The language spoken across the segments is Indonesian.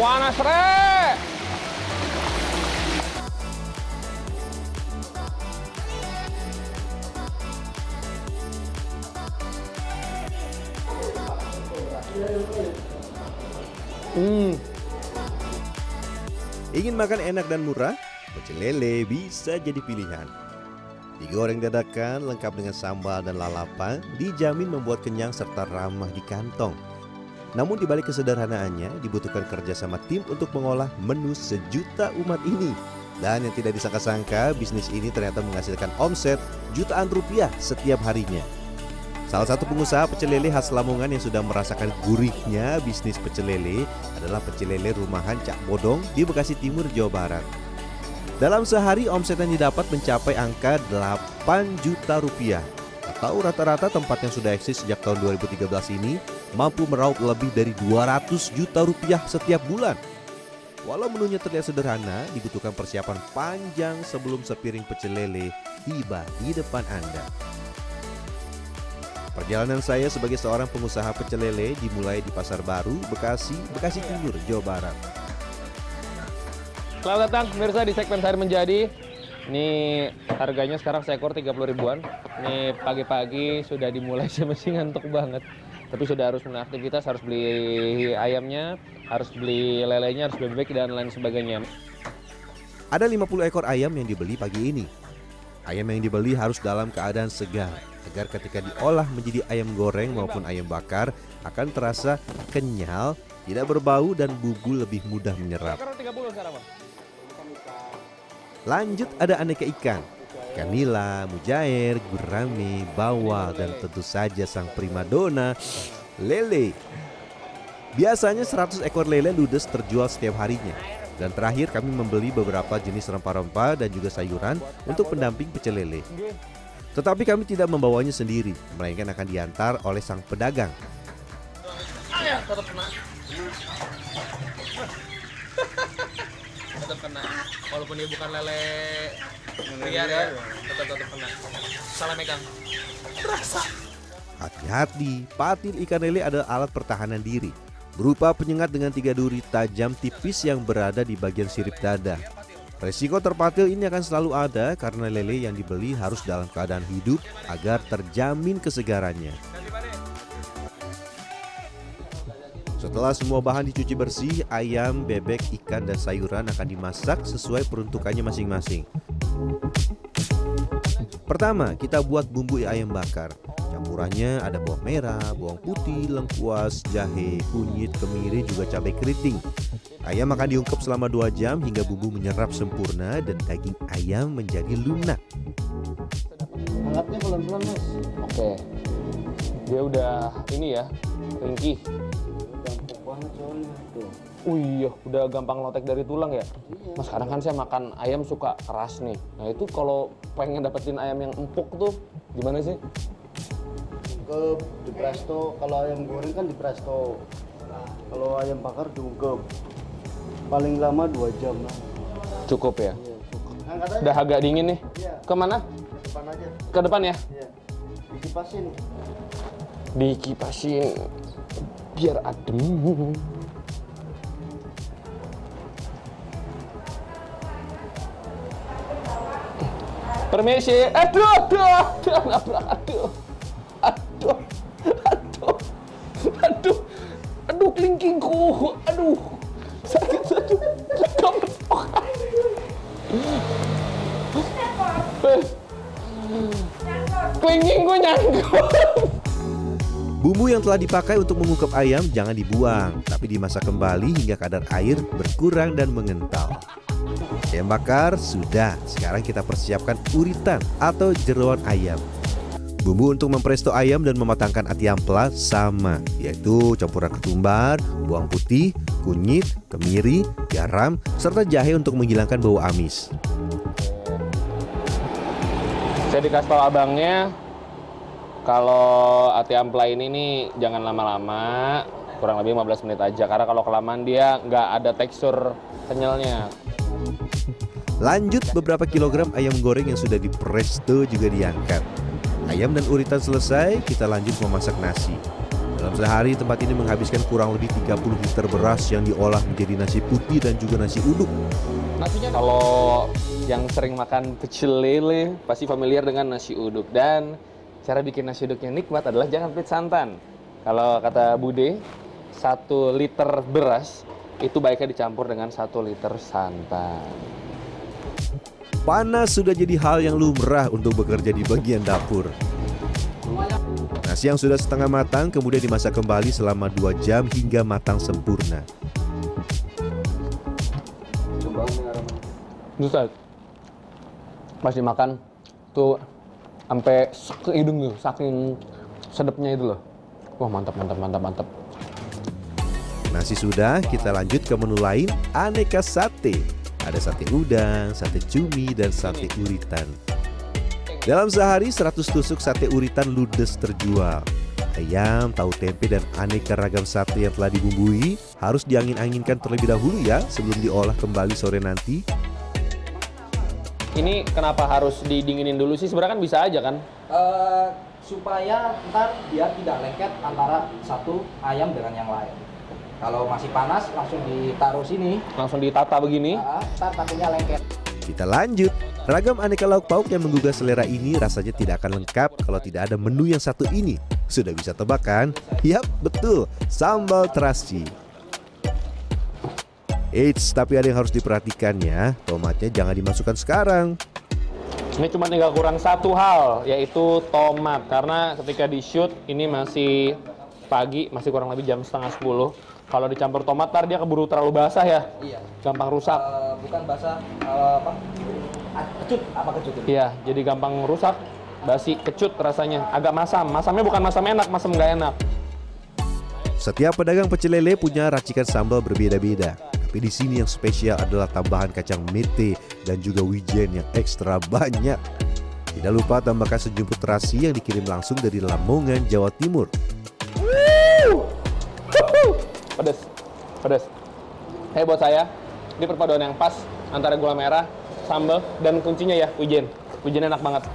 Panas, Rek! Hmm. Ingin makan enak dan murah? Pecel lele bisa jadi pilihan. Digoreng dadakan lengkap dengan sambal dan lalapan dijamin membuat kenyang serta ramah di kantong. Namun di balik kesederhanaannya dibutuhkan kerjasama tim untuk mengolah menu sejuta umat ini. Dan yang tidak disangka-sangka bisnis ini ternyata menghasilkan omset jutaan rupiah setiap harinya. Salah satu pengusaha pecel lele khas Lamongan yang sudah merasakan gurihnya bisnis pecel lele adalah pecel lele rumahan Cak Bodong di Bekasi Timur, Jawa Barat. Dalam sehari omset yang didapat mencapai angka 8 juta rupiah. Atau rata-rata tempat yang sudah eksis sejak tahun 2013 ini mampu meraup lebih dari 200 juta rupiah setiap bulan. Walau menunya terlihat sederhana, dibutuhkan persiapan panjang sebelum sepiring pecel lele tiba di depan Anda. Perjalanan saya sebagai seorang pengusaha pecel lele dimulai di Pasar Baru, Bekasi, Bekasi Timur, Jawa Barat. Selamat datang pemirsa di segmen Sehari Menjadi. Ini harganya sekarang seekor 30 ribuan. Ini pagi-pagi sudah dimulai saya masih ngantuk banget. Tapi sudah harus aktivitas, harus beli ayamnya, harus beli lelenya, harus beli bebek dan lain sebagainya. Ada 50 ekor ayam yang dibeli pagi ini. Ayam yang dibeli harus dalam keadaan segar agar ketika diolah menjadi ayam goreng maupun ayam bakar akan terasa kenyal, tidak berbau dan bumbu lebih mudah menyerap. Lanjut ada aneka ikan. Ikan nila, mujair, gurame, bawal, dan tentu saja sang primadona, lele. Biasanya 100 ekor lele ludes terjual setiap harinya. Dan terakhir kami membeli beberapa jenis rempah-rempah dan juga sayuran untuk pendamping pecel lele. Tetapi kami tidak membawanya sendiri, melainkan akan diantar oleh sang pedagang. Tetap kena. tetap kena. Walaupun dia bukan lele liar ya, tetap tetap kena. Salah megang. Hati-hati, patil ikan lele adalah alat pertahanan diri. Berupa penyengat dengan tiga duri tajam tipis yang berada di bagian sirip dada. Resiko terpatil ini akan selalu ada karena lele yang dibeli harus dalam keadaan hidup agar terjamin kesegarannya. Setelah semua bahan dicuci bersih, ayam, bebek, ikan, dan sayuran akan dimasak sesuai peruntukannya masing-masing. Pertama, kita buat bumbu ayam bakar. Campurannya ada bawang merah, bawang putih, lengkuas, jahe, kunyit, kemiri, juga cabai keriting. Ayam akan diungkep selama 2 jam hingga bumbu menyerap sempurna dan daging ayam menjadi lunak. Anggapnya pelan-pelan mas. Oke. Dia udah ini ya, ringkih. Banget soalnya tuh. Oh iya, udah gampang lotek dari tulang ya. Mas kadang kan saya makan ayam suka keras nih. Nah itu kalau pengen dapetin ayam yang empuk tuh gimana sih? Ke di presto, kalau ayam goreng kan di presto. Kalau ayam bakar diungkep. Paling lama 2 jam lah. Cukup ya. Iya, cukup. Aja. Udah agak dingin nih. Iya, Ke mana? depan aja. Ke depan ya. Iya. Dikipasin. Dikipasin biar adem. Permisi. Aduh, aduh, aduh, aduh. Aduh, aduh, aduh, aduh, kelingkingku, aduh, sakit, aduh, kamu Eh, Kelingkingku nyangkut. Bumbu yang telah dipakai untuk mengungkep ayam jangan dibuang, tapi dimasak kembali hingga kadar air berkurang dan mengental. Ayam bakar sudah, sekarang kita persiapkan uritan atau jeroan ayam. Bumbu untuk mempresto ayam dan mematangkan ati ampela sama, yaitu campuran ketumbar, bawang putih, kunyit, kemiri, garam, serta jahe untuk menghilangkan bau amis. Saya dikasih tahu abangnya kalau ati ampela ini nih jangan lama-lama, kurang lebih 15 menit aja karena kalau kelamaan dia nggak ada tekstur kenyalnya. Lanjut beberapa kilogram ayam goreng yang sudah dipresto juga diangkat. Ayam dan uritan selesai, kita lanjut memasak nasi. Dalam sehari tempat ini menghabiskan kurang lebih 30 liter beras yang diolah menjadi nasi putih dan juga nasi uduk. Nasinya kalau yang sering makan pecel lele pasti familiar dengan nasi uduk dan cara bikin nasi uduknya nikmat adalah jangan pelit santan. Kalau kata Bude, satu liter beras itu baiknya dicampur dengan satu liter santan. Panas sudah jadi hal yang lumrah untuk bekerja di bagian dapur. Nasi yang sudah setengah matang kemudian dimasak kembali selama 2 jam hingga matang sempurna. Buset. Pas dimakan tuh sampai ke hidung tuh saking sedapnya itu loh. Wah mantap mantap mantap mantap. Nasi sudah, kita lanjut ke menu lain, aneka sate. Ada sate udang, sate cumi, dan sate uritan. Dalam sehari 100 tusuk sate uritan ludes terjual. Ayam, tahu tempe, dan aneka ragam sate yang telah dibumbui harus diangin-anginkan terlebih dahulu ya sebelum diolah kembali sore nanti. Ini kenapa harus didinginin dulu sih? Sebenarnya kan bisa aja kan? Eh, supaya ntar biar tidak lengket antara satu ayam dengan yang lain. Kalau masih panas langsung ditaruh sini, Langsung ditata begini. nah, ntar takutnya lengket. Kita lanjut. Ragam aneka lauk pauk yang menggugah selera ini rasanya tidak akan lengkap kalau tidak ada menu yang satu ini. Sudah bisa tebak kan? Yap, betul. Sambal terasi. Eits, tapi ada yang harus diperhatikan ya. Tomatnya jangan dimasukkan sekarang. Ini cuma tinggal kurang satu hal, yaitu tomat. Karena ketika di shoot ini masih pagi, masih kurang lebih jam setengah 10. Kalau dicampur tomat, ntar dia keburu terlalu basah ya. Iya. Gampang rusak. Eh, bukan basah eh, apa? Ah, Kecut, apa kecut itu? Iya, jadi gampang rusak. Basi, kecut rasanya. Agak masam. Masamnya bukan masam enak, masam nggak enak. Setiap pedagang pecel lele punya racikan sambal berbeda-beda. Tapi di sini yang spesial adalah tambahan kacang mete dan juga wijen yang ekstra banyak. Tidak lupa tambahkan sejumput terasi yang dikirim langsung dari Lamongan, Jawa Timur. Pedes, pedes. Hey buat saya, ini perpaduan yang pas antara gula merah, sambal, dan kuncinya ya, wijen. Wijen enak banget.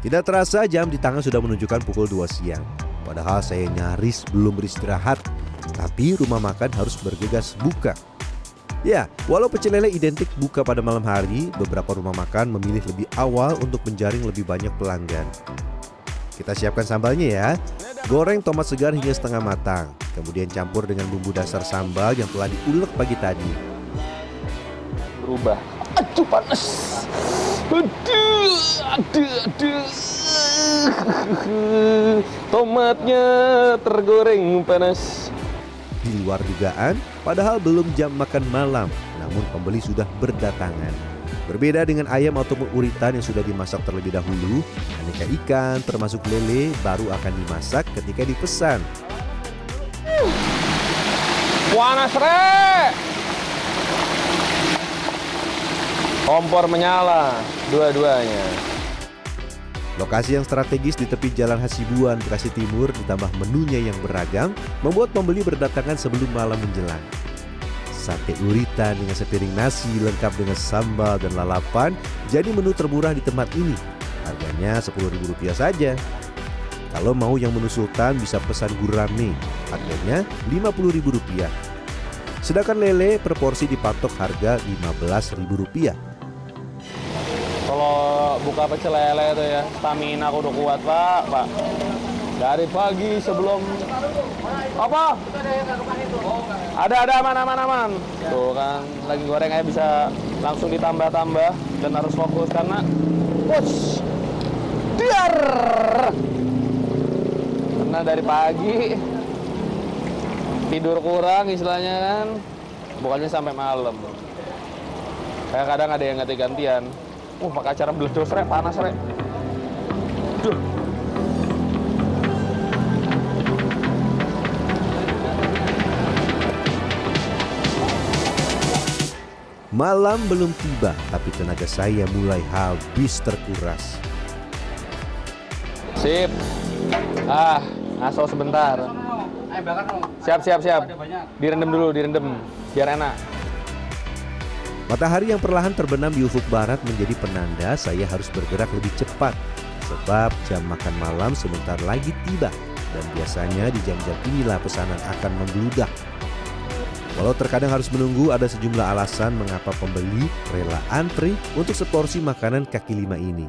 Tidak terasa jam di tangan sudah menunjukkan pukul 2 siang. Padahal saya nyaris belum beristirahat. Tapi rumah makan harus bergegas buka. Ya, walau pecel lele identik buka pada malam hari, beberapa rumah makan memilih lebih awal untuk menjaring lebih banyak pelanggan. Kita siapkan sambalnya ya. Goreng tomat segar hingga setengah matang. Kemudian campur dengan bumbu dasar sambal yang telah diulek pagi tadi. Berubah. Aduh panas. Aduh, aduh, aduh. Tomatnya tergoreng panas. Di luar dugaan, padahal belum jam makan malam, namun pembeli sudah berdatangan. Berbeda dengan ayam ataupun uritan yang sudah dimasak terlebih dahulu, aneka ikan termasuk lele baru akan dimasak ketika dipesan. Panas, Re! Kompor menyala, dua-duanya. Lokasi yang strategis di tepi Jalan Hasibuan, Bekasi Timur ditambah menunya yang beragam membuat pembeli berdatangan sebelum malam menjelang. Sate uritan dengan sepiring nasi lengkap dengan sambal dan lalapan jadi menu termurah di tempat ini. Harganya Rp10.000 saja. Kalau mau yang menu sultan bisa pesan gurame, harganya Rp50.000. Sedangkan lele per porsi dipatok harga Rp15.000. Buka pecel lele itu ya, stamina aku udah kuat, Pak. Pak. Dari pagi sebelum apa? Ada ada aman aman aman. Tuh kan lagi goreng aja bisa langsung ditambah-tambah dan harus fokus karena push diar. Karena dari pagi tidur kurang istilahnya kan, bukannya sampai malam. Kayak kadang ada yang ganti-gantian. Uh, pakai acara meledos, rek, panas, rek. Duh. Malam belum tiba, tapi tenaga saya mulai habis terkuras. Sip. Ah, ngaso sebentar. Siap, siap, siap. Direndam dulu, direndam. Biar enak. Matahari yang perlahan terbenam di ufuk barat menjadi penanda saya harus bergerak lebih cepat. Sebab jam makan malam sebentar lagi tiba. Dan biasanya di jam-jam inilah pesanan akan membludak. Walau terkadang harus menunggu, ada sejumlah alasan mengapa pembeli rela antri untuk seporsi makanan kaki lima ini.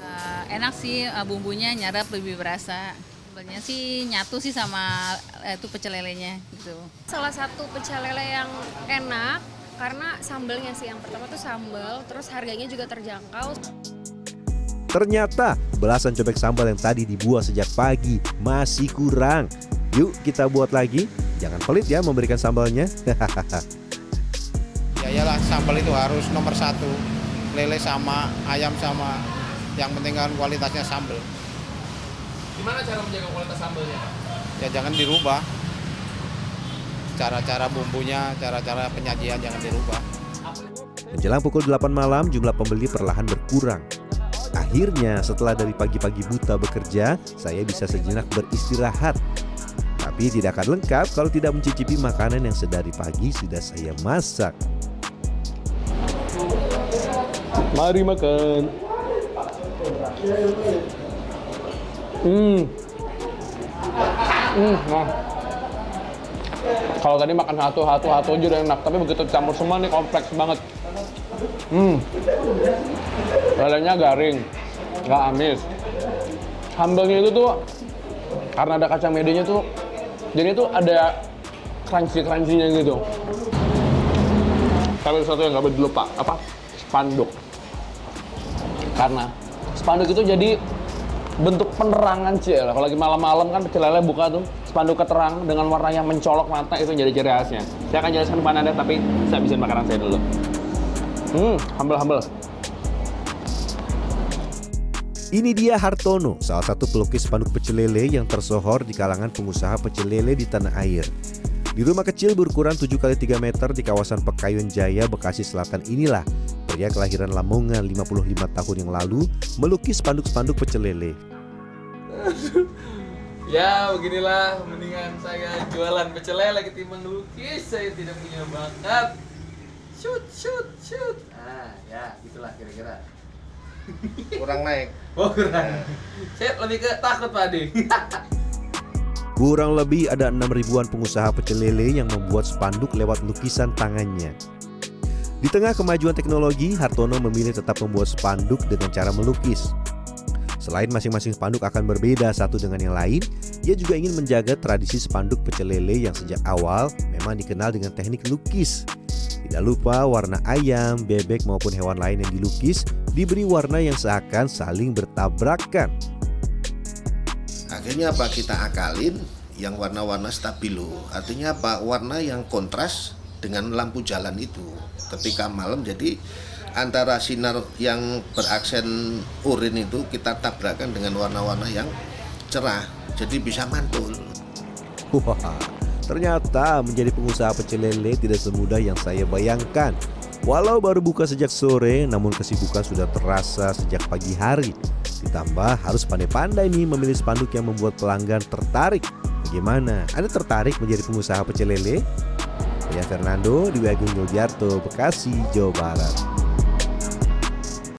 Uh, enak sih uh, bumbunya nyarap lebih berasa. Sebenarnya sih nyatu sih sama uh, itu pecel lelenya gitu. Salah satu pecel lele yang enak karena sambelnya sih yang pertama tuh sambal, terus harganya juga terjangkau. Ternyata belasan cobek sambal yang tadi dibuat sejak pagi masih kurang. Yuk kita buat lagi. Jangan pelit ya memberikan sambalnya. ya iyalah sambal itu harus nomor satu. Lele sama ayam sama. Yang penting kan kualitasnya sambal. Gimana cara menjaga kualitas sambalnya? Ya jangan dirubah. Cara-cara bumbunya, cara-cara penyajian jangan dirubah. Menjelang pukul 8 malam jumlah pembeli perlahan berkurang. Akhirnya setelah dari pagi-pagi buta bekerja, saya bisa sejenak beristirahat. Tapi tidak akan lengkap kalau tidak mencicipi makanan yang sedari pagi sudah saya masak. Mari makan. Hmm. Hmm, nah. Kalau tadi makan satu, satu, satu aja udah enak, tapi begitu campur semua nih kompleks banget. Hmm. Lelenya garing, nggak amis. Sambalnya itu tuh karena ada kacang medenya tuh, jadi tuh ada crunchy crunchynya gitu. Tapi satu yang nggak boleh dilupa, apa? Spanduk. Karena spanduk itu jadi bentuk penerangan cil. Kalau lagi malam-malam kan pecel buka tuh spanduk keterang dengan warna yang mencolok mata itu jadi ciri khasnya. Saya akan jelaskan kepada anda tapi saya habisin makanan saya dulu. Hmm, humble-humble. Ini dia Hartono, salah satu pelukis spanduk pecel lele yang tersohor di kalangan pengusaha pecel lele di tanah air. Di rumah kecil berukuran 7 x 3 meter di kawasan Pekayun Jaya, Bekasi Selatan inilah pria kelahiran Lamongan 55 tahun yang lalu melukis spanduk-spanduk pecel lele. ya beginilah mendingan saya jualan pecel lele ketimbang lukis saya tidak punya bakat shoot shoot shoot ah ya gitulah kira-kira Kurang naik. oh kurang saya lebih ke takut pak Ade Kurang lebih ada 6 ribuan pengusaha pecel lele yang membuat spanduk lewat lukisan tangannya. Di tengah kemajuan teknologi, Hartono memilih tetap membuat spanduk dengan cara melukis. Selain masing-masing spanduk akan berbeda satu dengan yang lain, ia juga ingin menjaga tradisi spanduk pecel lele yang sejak awal memang dikenal dengan teknik lukis. Tidak lupa warna ayam, bebek maupun hewan lain yang dilukis diberi warna yang seakan saling bertabrakan. Akhirnya apa kita akalin yang warna-warna stabilo. Artinya apa? Warna yang kontras dengan lampu jalan itu. Ketika malam jadi antara sinar yang beraksen urin itu kita tabrakan dengan warna-warna yang cerah. Jadi bisa mantul. Wah, ternyata menjadi pengusaha pecel lele tidak semudah yang saya bayangkan. Walau baru buka sejak sore, namun kesibukan sudah terasa sejak pagi hari. Ditambah harus pandai-pandai nih memilih spanduk yang membuat pelanggan tertarik. Bagaimana? Anda tertarik menjadi pengusaha pecel lele? Saya Fernando di Agung Yuldiarto, Bekasi, Jawa Barat.